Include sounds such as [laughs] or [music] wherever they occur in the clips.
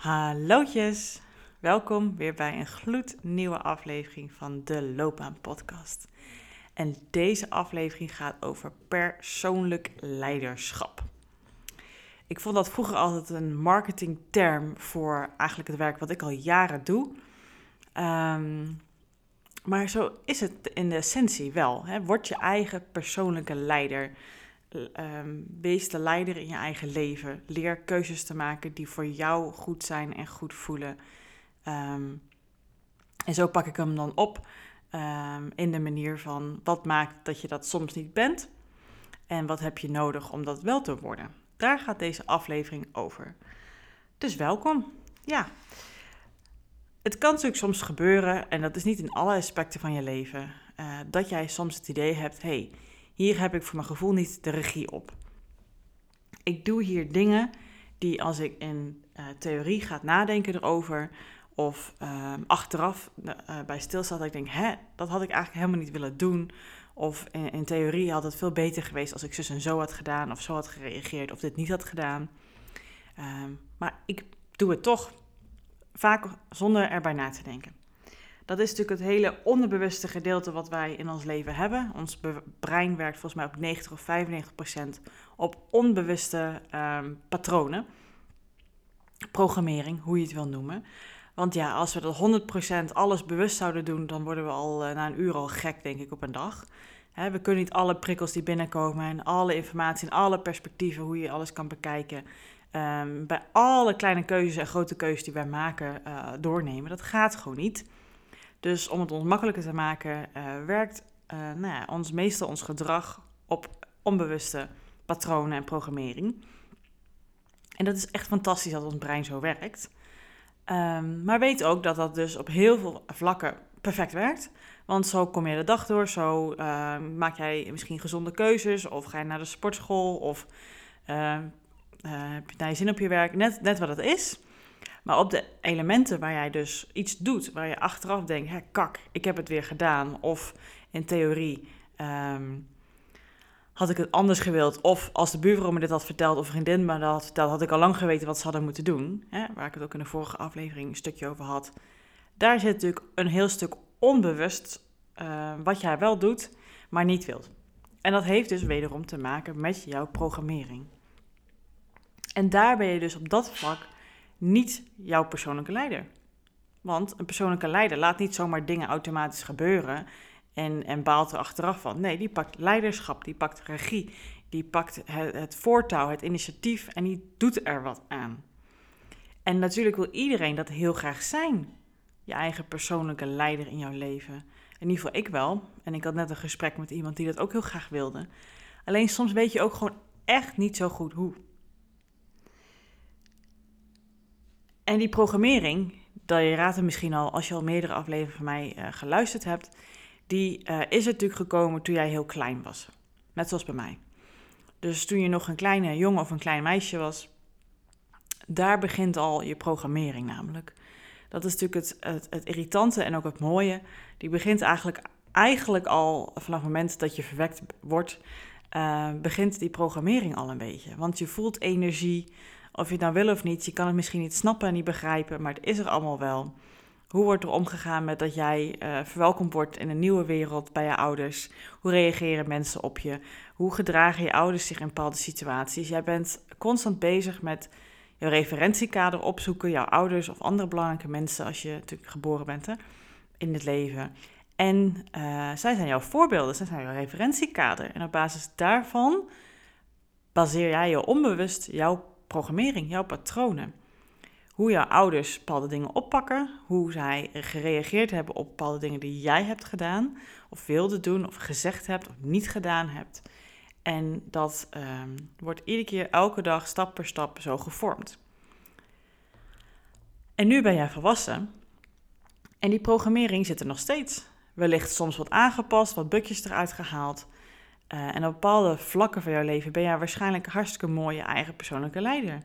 Hallootjes, welkom weer bij een gloednieuwe aflevering van de Loopbaan Podcast. En deze aflevering gaat over persoonlijk leiderschap. Ik vond dat vroeger altijd een marketingterm voor eigenlijk het werk wat ik al jaren doe. Ehm, maar zo is het in de essentie wel. Hè? Word je eigen persoonlijke leider. Ehm, wees de leider in je eigen leven. Leer keuzes te maken die voor jou goed zijn en goed voelen. Ehm, en zo pak ik hem dan op in de manier van wat maakt dat je dat soms niet bent. En wat heb je nodig om dat wel te worden. Daar gaat deze aflevering over. Dus welkom. Ja. Het kan natuurlijk soms gebeuren, en dat is niet in alle aspecten van je leven, uh, dat jij soms het idee hebt: hey, hier heb ik voor mijn gevoel niet de regie op. Ik doe hier dingen die als ik in uh, theorie ga nadenken erover, of uh, achteraf uh, bij stilstaat, dat ik denk: hè, dat had ik eigenlijk helemaal niet willen doen. Of in, theorie had het veel beter geweest als ik zus en zo had gedaan, of zo had gereageerd, of dit niet had gedaan. Um, maar ik doe het toch, vaak zonder erbij na te denken. Dat is natuurlijk het hele onderbewuste gedeelte wat wij in ons leven hebben. Ons brein werkt volgens mij op 90 of 95 procent op onbewuste um, patronen. Programmering, hoe je het wil noemen. Want ja, als we dat 100% alles bewust zouden doen, dan worden we al uh, na een uur al gek, denk ik, op een dag. We kunnen niet alle prikkels die binnenkomen en alle informatie en alle perspectieven, hoe je alles kan bekijken, um, bij alle kleine keuzes en grote keuzes die wij maken, uh, doornemen. Dat gaat gewoon niet. Dus om het ons makkelijker te maken, uh, werkt nou ja, ons meestal ons gedrag op onbewuste patronen en programmering. En dat is echt fantastisch dat ons brein zo werkt. Um, maar weet ook dat dat dus op heel veel vlakken perfect werkt. Want zo kom je de dag door, zo uh, maak jij misschien gezonde keuzes, of ga je naar de sportschool, of uh, heb je naar je zin op je werk, net, net wat het is. Maar op de elementen waar jij dus iets doet, waar je achteraf denkt, hé, kak, ik heb het weer gedaan, of in theorie, um, had ik het anders gewild. Of als de buurvrouw me dit had verteld of vriendin me dat had verteld, had ik al lang geweten wat ze hadden moeten doen. Hè, waar ik het ook in de vorige aflevering een stukje over had. Daar zit natuurlijk een heel stuk onbewust uh, wat jij wel doet, maar niet wilt. En dat heeft dus wederom te maken met jouw programmering. En daar ben je dus op dat vlak niet jouw persoonlijke leider. Want een persoonlijke leider laat niet zomaar dingen automatisch gebeuren en, en baalt er achteraf van. Nee, die pakt leiderschap, die pakt regie, die pakt het, het voortouw, het initiatief en die doet er wat aan. En natuurlijk wil iedereen dat heel graag zijn. Je eigen persoonlijke leider in jouw leven. In ieder geval ik wel. En ik had net een gesprek met iemand die dat ook heel graag wilde. Alleen soms weet je ook gewoon echt niet zo goed hoe. En die programmering, dat je raadt het misschien al als je al meerdere afleveringen van mij uh, geluisterd hebt, die uh, is natuurlijk gekomen toen jij heel klein was. Net zoals bij mij. Dus toen je nog een kleine jongen of een klein meisje was, daar begint al je programmering namelijk. Dat is natuurlijk het, het, irritante en ook het mooie. Die begint eigenlijk, eigenlijk al vanaf het moment dat je verwekt wordt, uh, begint die programmering al een beetje. Want je voelt energie, of je het nou wil of niet. Je kan het misschien niet snappen en niet begrijpen, maar het is er allemaal wel. Hoe wordt er omgegaan met dat jij uh, verwelkomd wordt in een nieuwe wereld bij je ouders? Hoe reageren mensen op je? Hoe gedragen je ouders zich in bepaalde situaties? Jij bent constant bezig met jouw referentiekader opzoeken, jouw ouders of andere belangrijke mensen als je natuurlijk geboren bent in het leven. En uh, zij zijn jouw voorbeelden, zij zijn jouw referentiekader. En op basis daarvan baseer jij je onbewust jouw programmering, jouw patronen hoe jouw ouders bepaalde dingen oppakken, hoe zij gereageerd hebben op bepaalde dingen die jij hebt gedaan, of wilde doen, of gezegd hebt, of niet gedaan hebt. En dat um, wordt iedere keer, elke dag, stap per stap zo gevormd. En nu ben jij volwassen en die programmering zit er nog steeds. Wellicht soms wat aangepast, wat bukjes eruit gehaald. Uh, en op bepaalde vlakken van jouw leven ben jij waarschijnlijk hartstikke mooi je eigen persoonlijke leider.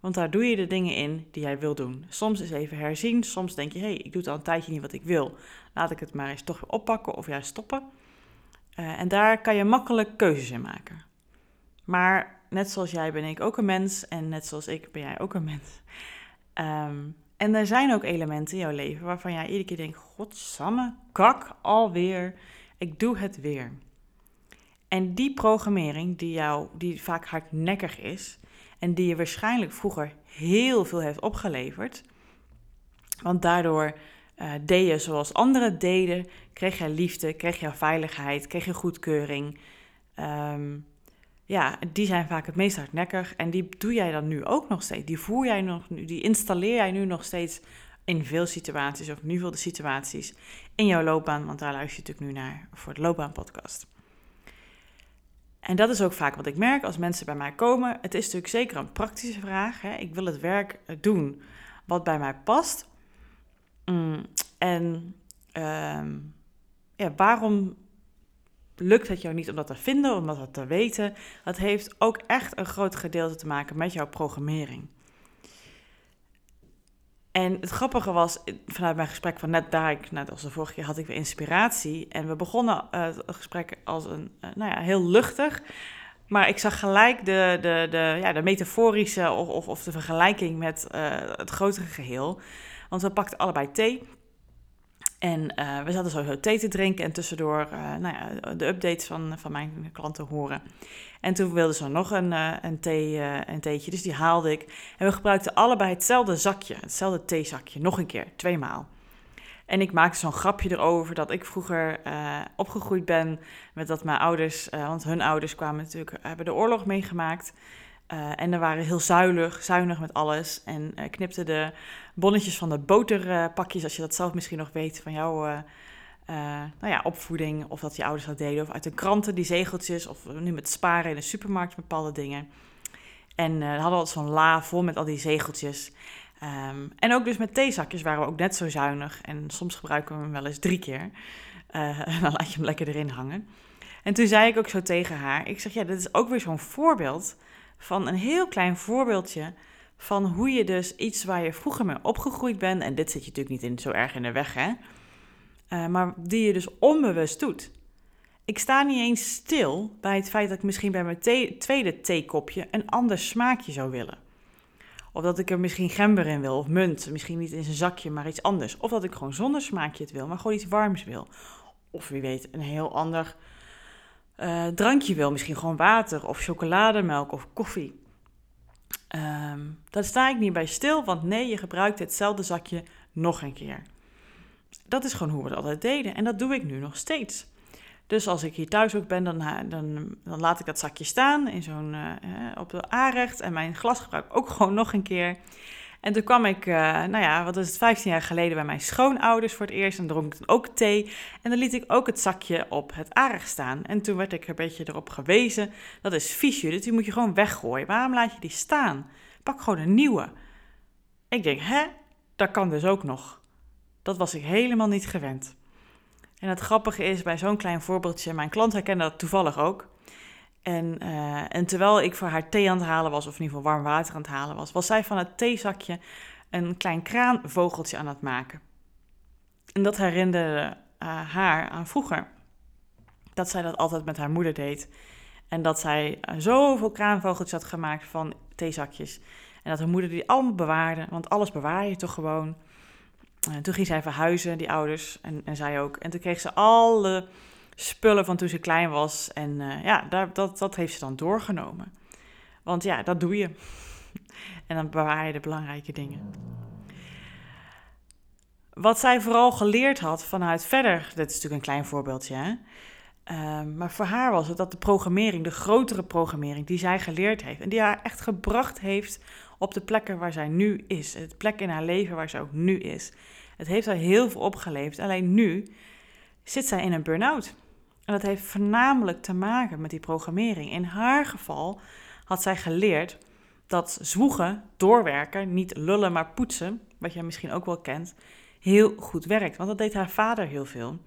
Want daar doe je de dingen in die jij wil doen. Soms is even herzien, soms denk je, hé, hey, ik doe al een tijdje niet wat ik wil. Laat ik het maar eens toch oppakken of juist stoppen. Uh, en daar kan je makkelijk keuzes in maken. Maar net zoals jij ben ik ook een mens en net zoals ik ben jij ook een mens. Ehm, en er zijn ook elementen in jouw leven waarvan jij iedere keer denkt: Godsamme, kak, alweer. Ik doe het weer. En die programmering, die, jou, die vaak hardnekkig is en die je waarschijnlijk vroeger heel veel heeft opgeleverd, want daardoor uh, deed je zoals anderen deden, kreeg je liefde, kreeg je veiligheid, kreeg je goedkeuring. Um, ja, die zijn vaak het meest hardnekkig en die doe jij dan nu ook nog steeds. Die voer jij nog, die installeer jij nu nog steeds in veel situaties, of nu veel de situaties, in jouw loopbaan, want daar luister je natuurlijk nu naar voor de loopbaanpodcast. En dat is ook vaak wat ik merk als mensen bij mij komen. Het is natuurlijk zeker een praktische vraag. Hè? Ik wil het werk doen wat bij mij past. Mm, en uh, ja, waarom lukt het jou niet om dat te vinden, om dat te weten? Dat heeft ook echt een groot gedeelte te maken met jouw programmering. En het grappige was, vanuit mijn gesprek van net daar, net als de vorige keer, had ik weer inspiratie. En we begonnen uh, het gesprek als een, uh, nou ja, heel luchtig. Maar ik zag gelijk de, de, de, ja, de metaforische of, of, of de vergelijking met het grotere geheel. Want we pakten allebei thee. En uh, we zaten sowieso thee te drinken en tussendoor uh, nou ja, de updates van, van mijn klanten horen. En toen wilden ze nog een, uh, een, thee, een theetje, dus die haalde ik. En we gebruikten allebei hetzelfde zakje, hetzelfde theezakje, nog een keer, tweemaal. En ik maakte zo'n grapje erover dat ik vroeger opgegroeid ben met dat mijn ouders, want hun ouders kwamen natuurlijk, hebben de oorlog meegemaakt. Uh, en er waren heel zuinig, zuinig met alles. En uh, knipten de bonnetjes van de boterpakjes, als je dat zelf misschien nog weet van jouw uh, nou ja, opvoeding. Of dat je ouders dat deden. Of uit de kranten, die zegeltjes. Of nu met sparen in de supermarkt, bepaalde dingen. En dan hadden we zo'n la vol met al die zegeltjes. Um, en ook dus met theezakjes waren we ook net zo zuinig. En soms gebruiken we hem wel eens drie keer. en [laughs] dan laat je hem lekker erin hangen. En toen zei ik ook zo tegen haar. Ik zeg, ja, dit is ook weer zo'n voorbeeld van een heel klein voorbeeldje van hoe je dus iets waar je vroeger mee opgegroeid bent, en dit zit je natuurlijk niet in, zo erg in de weg, hè, uh, maar die je dus onbewust doet. Ik sta niet eens stil bij het feit dat ik misschien bij mijn thee, tweede theekopje een ander smaakje zou willen. Of dat ik er misschien gember in wil, of munt, misschien niet in zijn zakje, maar iets anders. Of dat ik gewoon zonder smaakje het wil, maar gewoon iets warms wil. Of wie weet, een heel ander uh, drankje wil. Misschien gewoon water of chocolademelk of koffie. Um, daar sta ik niet bij stil, want nee, je gebruikt hetzelfde zakje nog een keer. Dat is gewoon hoe we het altijd deden en dat doe ik nu nog steeds. Dus als ik hier thuis ook ben, dan, dan, dan laat ik dat zakje staan in zo'n, uh, op de aanrecht en mijn glas gebruik ook gewoon nog een keer. En toen kwam ik, uh, nou ja, wat is het, 15 jaar geleden bij mijn schoonouders voor het eerst. En dronk ik ook thee. En dan liet ik ook het zakje op het aardig staan. En toen werd ik een beetje erop gewezen. Dat is vies, dus die moet je gewoon weggooien. Waarom laat je die staan? Pak gewoon een nieuwe. Ik denk, hè, dat kan dus ook nog. Dat was ik helemaal niet gewend. En het grappige is, bij zo'n klein voorbeeldje, mijn klant herkende dat toevallig ook. En, uh, en terwijl ik voor haar thee aan het halen was, of in ieder geval warm water aan het halen was, was zij van het theezakje een klein kraanvogeltje aan het maken. En dat herinnerde uh, haar aan vroeger. Dat zij dat altijd met haar moeder deed. En dat zij uh, zoveel kraanvogeltjes had gemaakt van theezakjes. En dat haar moeder die allemaal bewaarde, want alles bewaar je toch gewoon. En toen ging zij verhuizen, die ouders, en, en zij ook. En toen kreeg ze alle spullen van toen ze klein was. En uh, ja, daar, dat, dat heeft ze dan doorgenomen. Want ja, dat doe je. [laughs] en dan bewaar je de belangrijke dingen. Wat zij vooral geleerd had vanuit verder, dit is natuurlijk een klein voorbeeldje, hè? Uh, maar voor haar was het dat de programmering, de grotere programmering die zij geleerd heeft en die haar echt gebracht heeft op de plekken waar zij nu is, het plek in haar leven waar ze ook nu is. Het heeft haar heel veel opgeleverd. Alleen nu zit zij in een burn-out. En dat heeft voornamelijk te maken met die programmering. In haar geval had zij geleerd dat zwoegen, doorwerken, niet lullen maar poetsen, wat jij misschien ook wel kent, heel goed werkt. Want dat deed haar vader heel veel.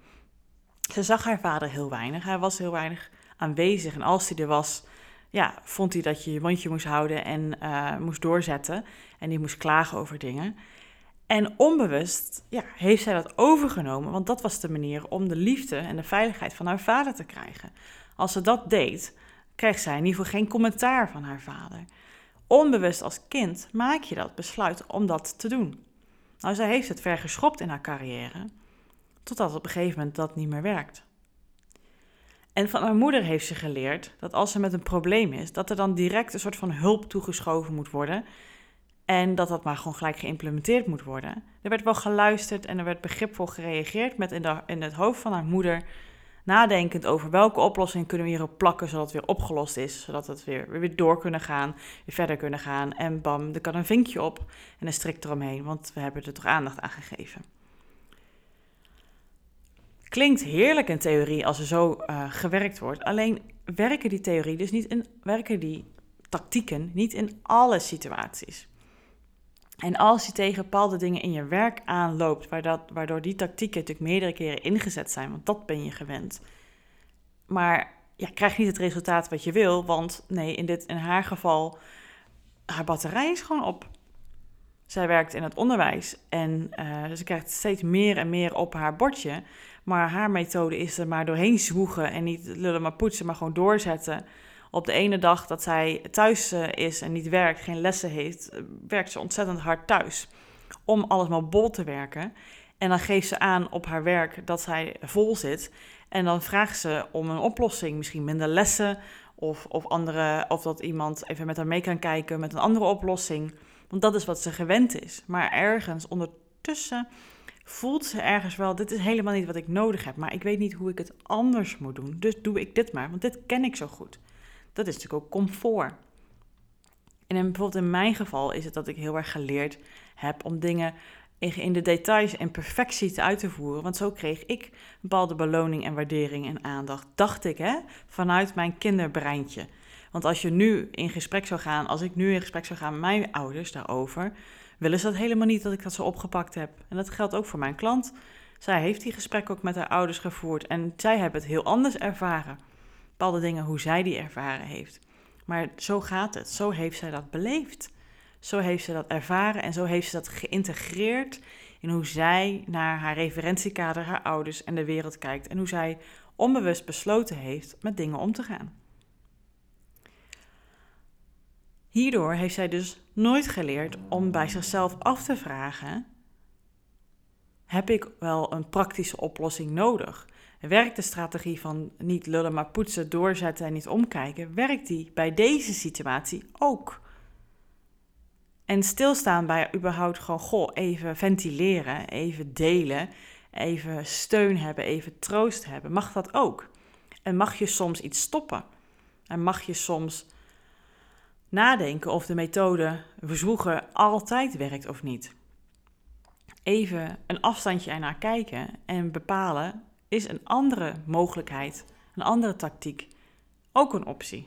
Ze zag haar vader heel weinig. Hij was heel weinig aanwezig. En als hij er was, ja, vond hij dat je je mondje moest houden en uh, moest doorzetten. En die moest klagen over dingen. En onbewust ja, heeft zij dat overgenomen, want dat was de manier om de liefde en de veiligheid van haar vader te krijgen. Als ze dat deed, kreeg zij in ieder geval geen commentaar van haar vader. onbewust als kind maak je dat besluit om dat te doen. Nou, zij heeft het ver geschopt in haar carrière, totdat op een gegeven moment dat niet meer werkt. En van haar moeder heeft ze geleerd dat als ze met een probleem is, dat er dan direct een soort van hulp toegeschoven moet worden. En dat dat maar gewoon gelijk geïmplementeerd moet worden. Er werd wel geluisterd en er werd begripvol gereageerd met in, de, in het hoofd van haar moeder nadenkend over welke oplossing kunnen we hierop plakken zodat het weer opgelost is. Zodat we weer, weer door kunnen gaan, weer verder kunnen gaan. En bam, er kan een vinkje op en een strik eromheen, want we hebben er toch aandacht aan gegeven. Klinkt heerlijk in theorie als er zo uh, gewerkt wordt. Alleen werken die theorie dus niet in, werken die tactieken niet in alle situaties. En als je tegen bepaalde dingen in je werk aanloopt, waardoor die tactieken natuurlijk meerdere keren ingezet zijn, want dat ben je gewend. Maar ja, krijg niet het resultaat wat je wil, want nee, in, dit, in haar geval, haar batterij is gewoon op. Zij werkt in het onderwijs en uh, ze krijgt steeds meer en meer op haar bordje. Maar haar methode is er maar doorheen zwoegen en niet lullen maar poetsen, maar gewoon doorzetten. Op de ene dag dat zij thuis eh, is en niet werkt, geen lessen heeft, eh, werkt ze ontzettend hard thuis om alles maar bol te werken. En dan geeft ze aan op haar werk dat zij vol zit. En dan vraagt ze om een oplossing, misschien minder lessen of, of, andere, of dat iemand even met haar mee kan kijken met een andere oplossing. Want dat is wat ze gewend is. Maar ergens ondertussen voelt ze ergens wel: dit is helemaal niet wat ik nodig heb, maar ik weet niet hoe ik het anders moet doen. Dus doe ik dit maar, want dit ken ik zo goed. Dat is natuurlijk ook comfort. En bijvoorbeeld in mijn geval is het dat ik heel erg geleerd heb om dingen in de details en perfectie te uit te voeren. Want zo kreeg ik bepaalde beloning en waardering en aandacht. Dacht ik, hè? Vanuit mijn kinderbreintje. Want als je nu in gesprek zou gaan, als ik nu in gesprek zou gaan met mijn ouders daarover, willen ze dat helemaal niet dat ik dat zo opgepakt heb. En dat geldt ook voor mijn klant. Zij heeft die gesprekken ook met haar ouders gevoerd en zij hebben het heel anders ervaren. Bepaalde dingen hoe zij die ervaren heeft. Maar zo gaat het. Zo heeft zij dat beleefd. Zo heeft ze dat ervaren en zo heeft ze dat geïntegreerd in hoe zij naar haar referentiekader, haar ouders en de wereld kijkt. En hoe zij onbewust besloten heeft met dingen om te gaan. Hierdoor heeft zij dus nooit geleerd om bij zichzelf af te vragen: heb ik wel een praktische oplossing nodig? Werkt de strategie van niet lullen maar poetsen, doorzetten en niet omkijken, werkt die bij deze situatie ook? En stilstaan bij überhaupt gewoon, goh, even ventileren, even delen, even steun hebben, even troost hebben, mag dat ook? En mag je soms iets stoppen? En mag je soms nadenken of de methode verzwoegen altijd werkt of niet. Even een afstandje ernaar kijken en bepalen: is een andere mogelijkheid, een andere tactiek ook een optie?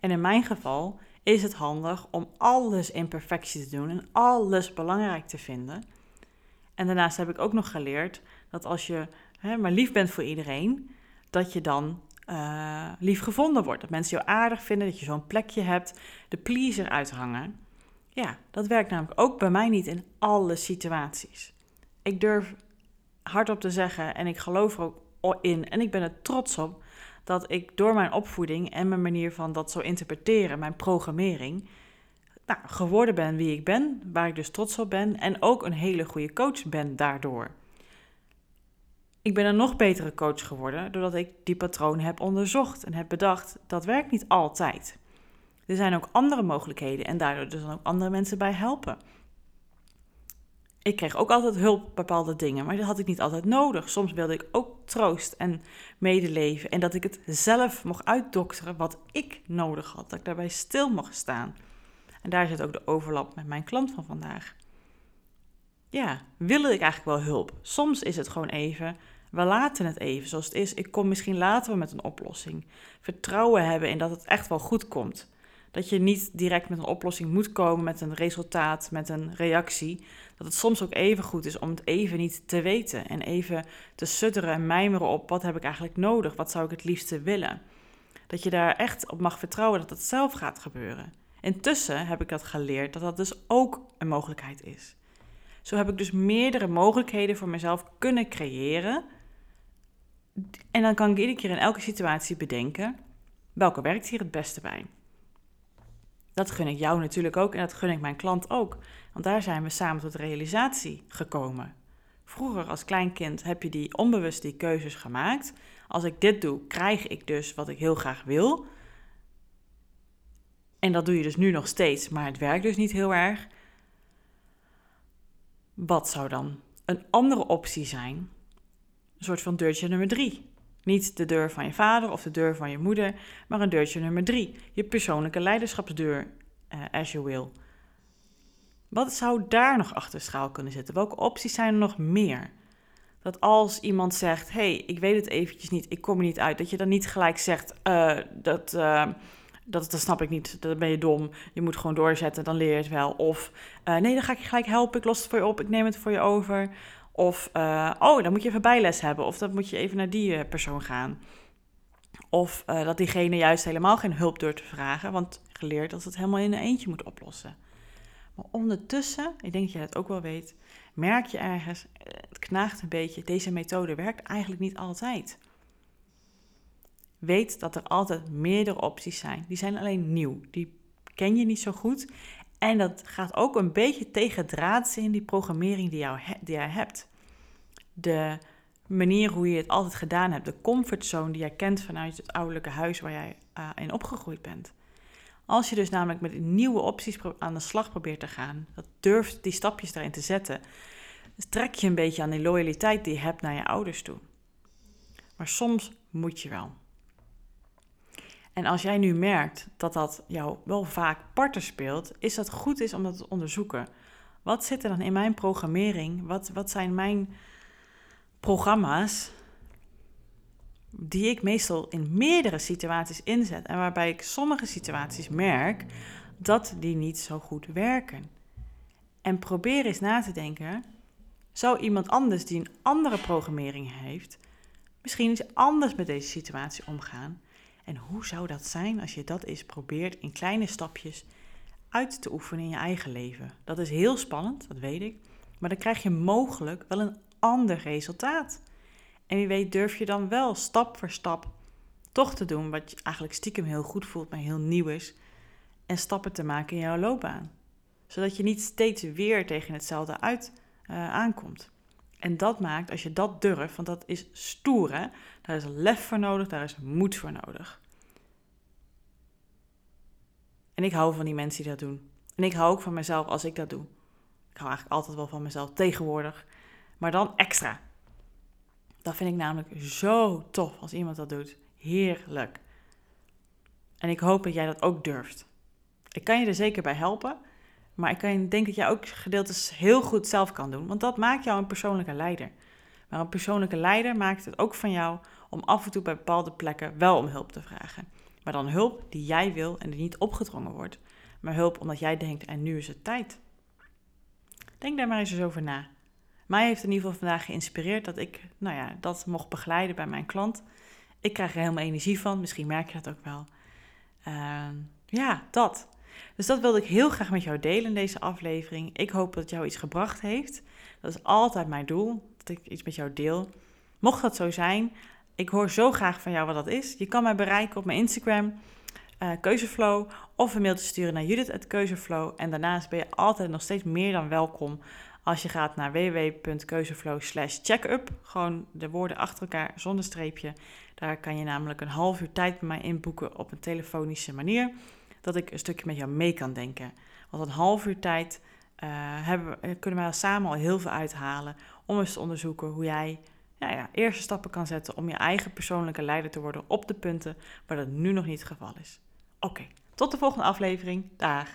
En in mijn geval is het handig om alles in perfectie te doen en alles belangrijk te vinden. En daarnaast heb ik ook nog geleerd dat als je hè, maar lief bent voor iedereen, dat je dan uh, lief gevonden wordt. Dat mensen jou aardig vinden, dat je zo'n plekje hebt, de pleaser uithangen. Ja, dat werkt namelijk ook bij mij niet in alle situaties. Ik durf hardop te zeggen en ik geloof er ook in en ik ben er trots op dat ik door mijn opvoeding en mijn manier van dat zo interpreteren, mijn programmering, nou, geworden ben wie ik ben, waar ik dus trots op ben en ook een hele goede coach ben daardoor. Ik ben een nog betere coach geworden doordat ik die patronen heb onderzocht en heb bedacht dat werkt niet altijd. Er zijn ook andere mogelijkheden en daardoor dus ook andere mensen bij helpen. Ik kreeg ook altijd hulp bepaalde dingen, maar dat had ik niet altijd nodig. Soms wilde ik ook troost en medeleven en dat ik het zelf mocht uitdokteren wat ik nodig had, dat ik daarbij stil mocht staan. En daar zit ook de overlap met mijn klant van vandaag. Ja, wilde ik eigenlijk wel hulp? Soms is het gewoon even we laten het even zoals het is. Ik kom misschien later met een oplossing. Vertrouwen hebben in dat het echt wel goed komt. Dat je niet direct met een oplossing moet komen, met een resultaat, met een reactie. Dat het soms ook even goed is om het even niet te weten. En even te sudderen en mijmeren op wat heb ik eigenlijk nodig? Wat zou ik het liefste willen? Dat je daar echt op mag vertrouwen dat het zelf gaat gebeuren. Intussen heb ik dat geleerd dat dat dus ook een mogelijkheid is. Zo heb ik dus meerdere mogelijkheden voor mezelf kunnen creëren en dan kan ik iedere keer in elke situatie bedenken welke werkt hier het beste bij. Dat gun ik jou natuurlijk ook en dat gun ik mijn klant ook. Want daar zijn we samen tot realisatie gekomen. Vroeger als kleinkind heb je die onbewust die keuzes gemaakt. Als ik dit doe, krijg ik dus wat ik heel graag wil. En dat doe je dus nu nog steeds, maar het werkt dus niet heel erg. Wat zou dan een andere optie zijn? Een soort van deurtje nummer drie. Niet de deur van je vader of de deur van je moeder, maar een deurtje nummer drie. Je persoonlijke leiderschapsdeur, uh, as you will. Wat zou daar nog achter schaal kunnen zitten? Welke opties zijn er nog meer? Dat als iemand zegt: hey, ik weet het eventjes niet, ik kom er niet uit, dat je dan niet gelijk zegt: uh, dat, uh, dat, dat snap ik niet, dan ben je dom, je moet gewoon doorzetten, dan leer je het wel. Of nee, dan ga ik je gelijk helpen, ik los het voor je op, ik neem het voor je over. Of, oh, dan moet je even bijles hebben, of dan moet je even naar die persoon gaan. Of dat diegene juist helemaal geen hulp door te vragen, want geleerd dat het helemaal in een eentje moet oplossen. Maar ondertussen, ik denk dat je het ook wel weet, merk je ergens, eh, het knaagt een beetje, deze methode werkt eigenlijk niet altijd. Weet dat er altijd meerdere opties zijn. Die zijn alleen nieuw. Die ken je niet zo goed. En dat gaat ook een beetje tegen draad in die programmering die, jou die jij hebt. De manier hoe je het altijd gedaan hebt, de comfortzone die jij kent vanuit het ouderlijke huis waar jij uh, in opgegroeid bent. Als je dus namelijk met nieuwe opties aan de slag probeert te gaan, dat durft die stapjes daarin te zetten, trek je een beetje aan die loyaliteit die je hebt naar je ouders toe. Maar soms moet je wel. En als jij nu merkt dat dat jou wel vaak parten speelt, is dat goed is om dat te onderzoeken. Wat zit er dan in mijn programmering? Wat, wat zijn mijn programma's die ik meestal in meerdere situaties inzet en waarbij ik sommige situaties merk dat die niet zo goed werken. En probeer eens na te denken, zou iemand anders die een andere programmering heeft, misschien eens anders met deze situatie omgaan? En hoe zou dat zijn als je dat eens probeert in kleine stapjes uit te oefenen in je eigen leven? Dat is heel spannend, dat weet ik, maar dan krijg je mogelijk wel een ander resultaat. En wie weet durf je dan wel stap voor stap toch te doen wat je eigenlijk stiekem heel goed voelt, maar heel nieuw is. En stappen te maken in jouw loopbaan. Zodat je niet steeds weer tegen hetzelfde uit uh, aankomt. En dat maakt, als je dat durft, want dat is stoer hè. Daar is lef voor nodig, daar is moed voor nodig. En ik hou van die mensen die dat doen. En ik hou ook van mezelf als ik dat doe. Ik hou eigenlijk altijd wel van mezelf tegenwoordig. Maar dan extra. Dat vind ik namelijk zo tof als iemand dat doet. Heerlijk. En ik hoop dat jij dat ook durft. Ik kan je er zeker bij helpen. Maar ik denk dat jij ook gedeeltes heel goed zelf kan doen. Want dat maakt jou een persoonlijke leider. Maar een persoonlijke leider maakt het ook van jou om af en toe bij bepaalde plekken wel om hulp te vragen. Maar dan hulp die jij wil en die niet opgedrongen wordt. Maar hulp omdat jij denkt, en nu is het tijd. Denk daar maar eens over na. Mij heeft in ieder geval vandaag geïnspireerd dat ik nou ja, dat mocht begeleiden bij mijn klant. Ik krijg er helemaal energie van, misschien merk je dat ook wel. Ehm, ja, dat. Dus dat wilde ik heel graag met jou delen in deze aflevering. Ik hoop dat het jou iets gebracht heeft. Dat is altijd mijn doel, dat ik iets met jou deel. Mocht dat zo zijn, ik hoor zo graag van jou wat dat is. Je kan mij bereiken op mijn Instagram, uh, Keuzeflow, of een mail sturen naar Judith@keuzeflow. En daarnaast ben je altijd nog steeds meer dan welkom als je gaat naar www.keuzeflow checkup, gewoon de woorden achter elkaar zonder streepje. Daar kan je namelijk een half uur tijd bij mij inboeken op een telefonische manier. Dat ik een stukje met jou mee kan denken. Want een half uur tijd uh, hebben, kunnen wij samen al heel veel uithalen. Om eens te onderzoeken hoe jij ja, eerste stappen kan zetten om je eigen persoonlijke leider te worden op de punten waar dat nu nog niet het geval is. Oké, tot de volgende aflevering. Dag.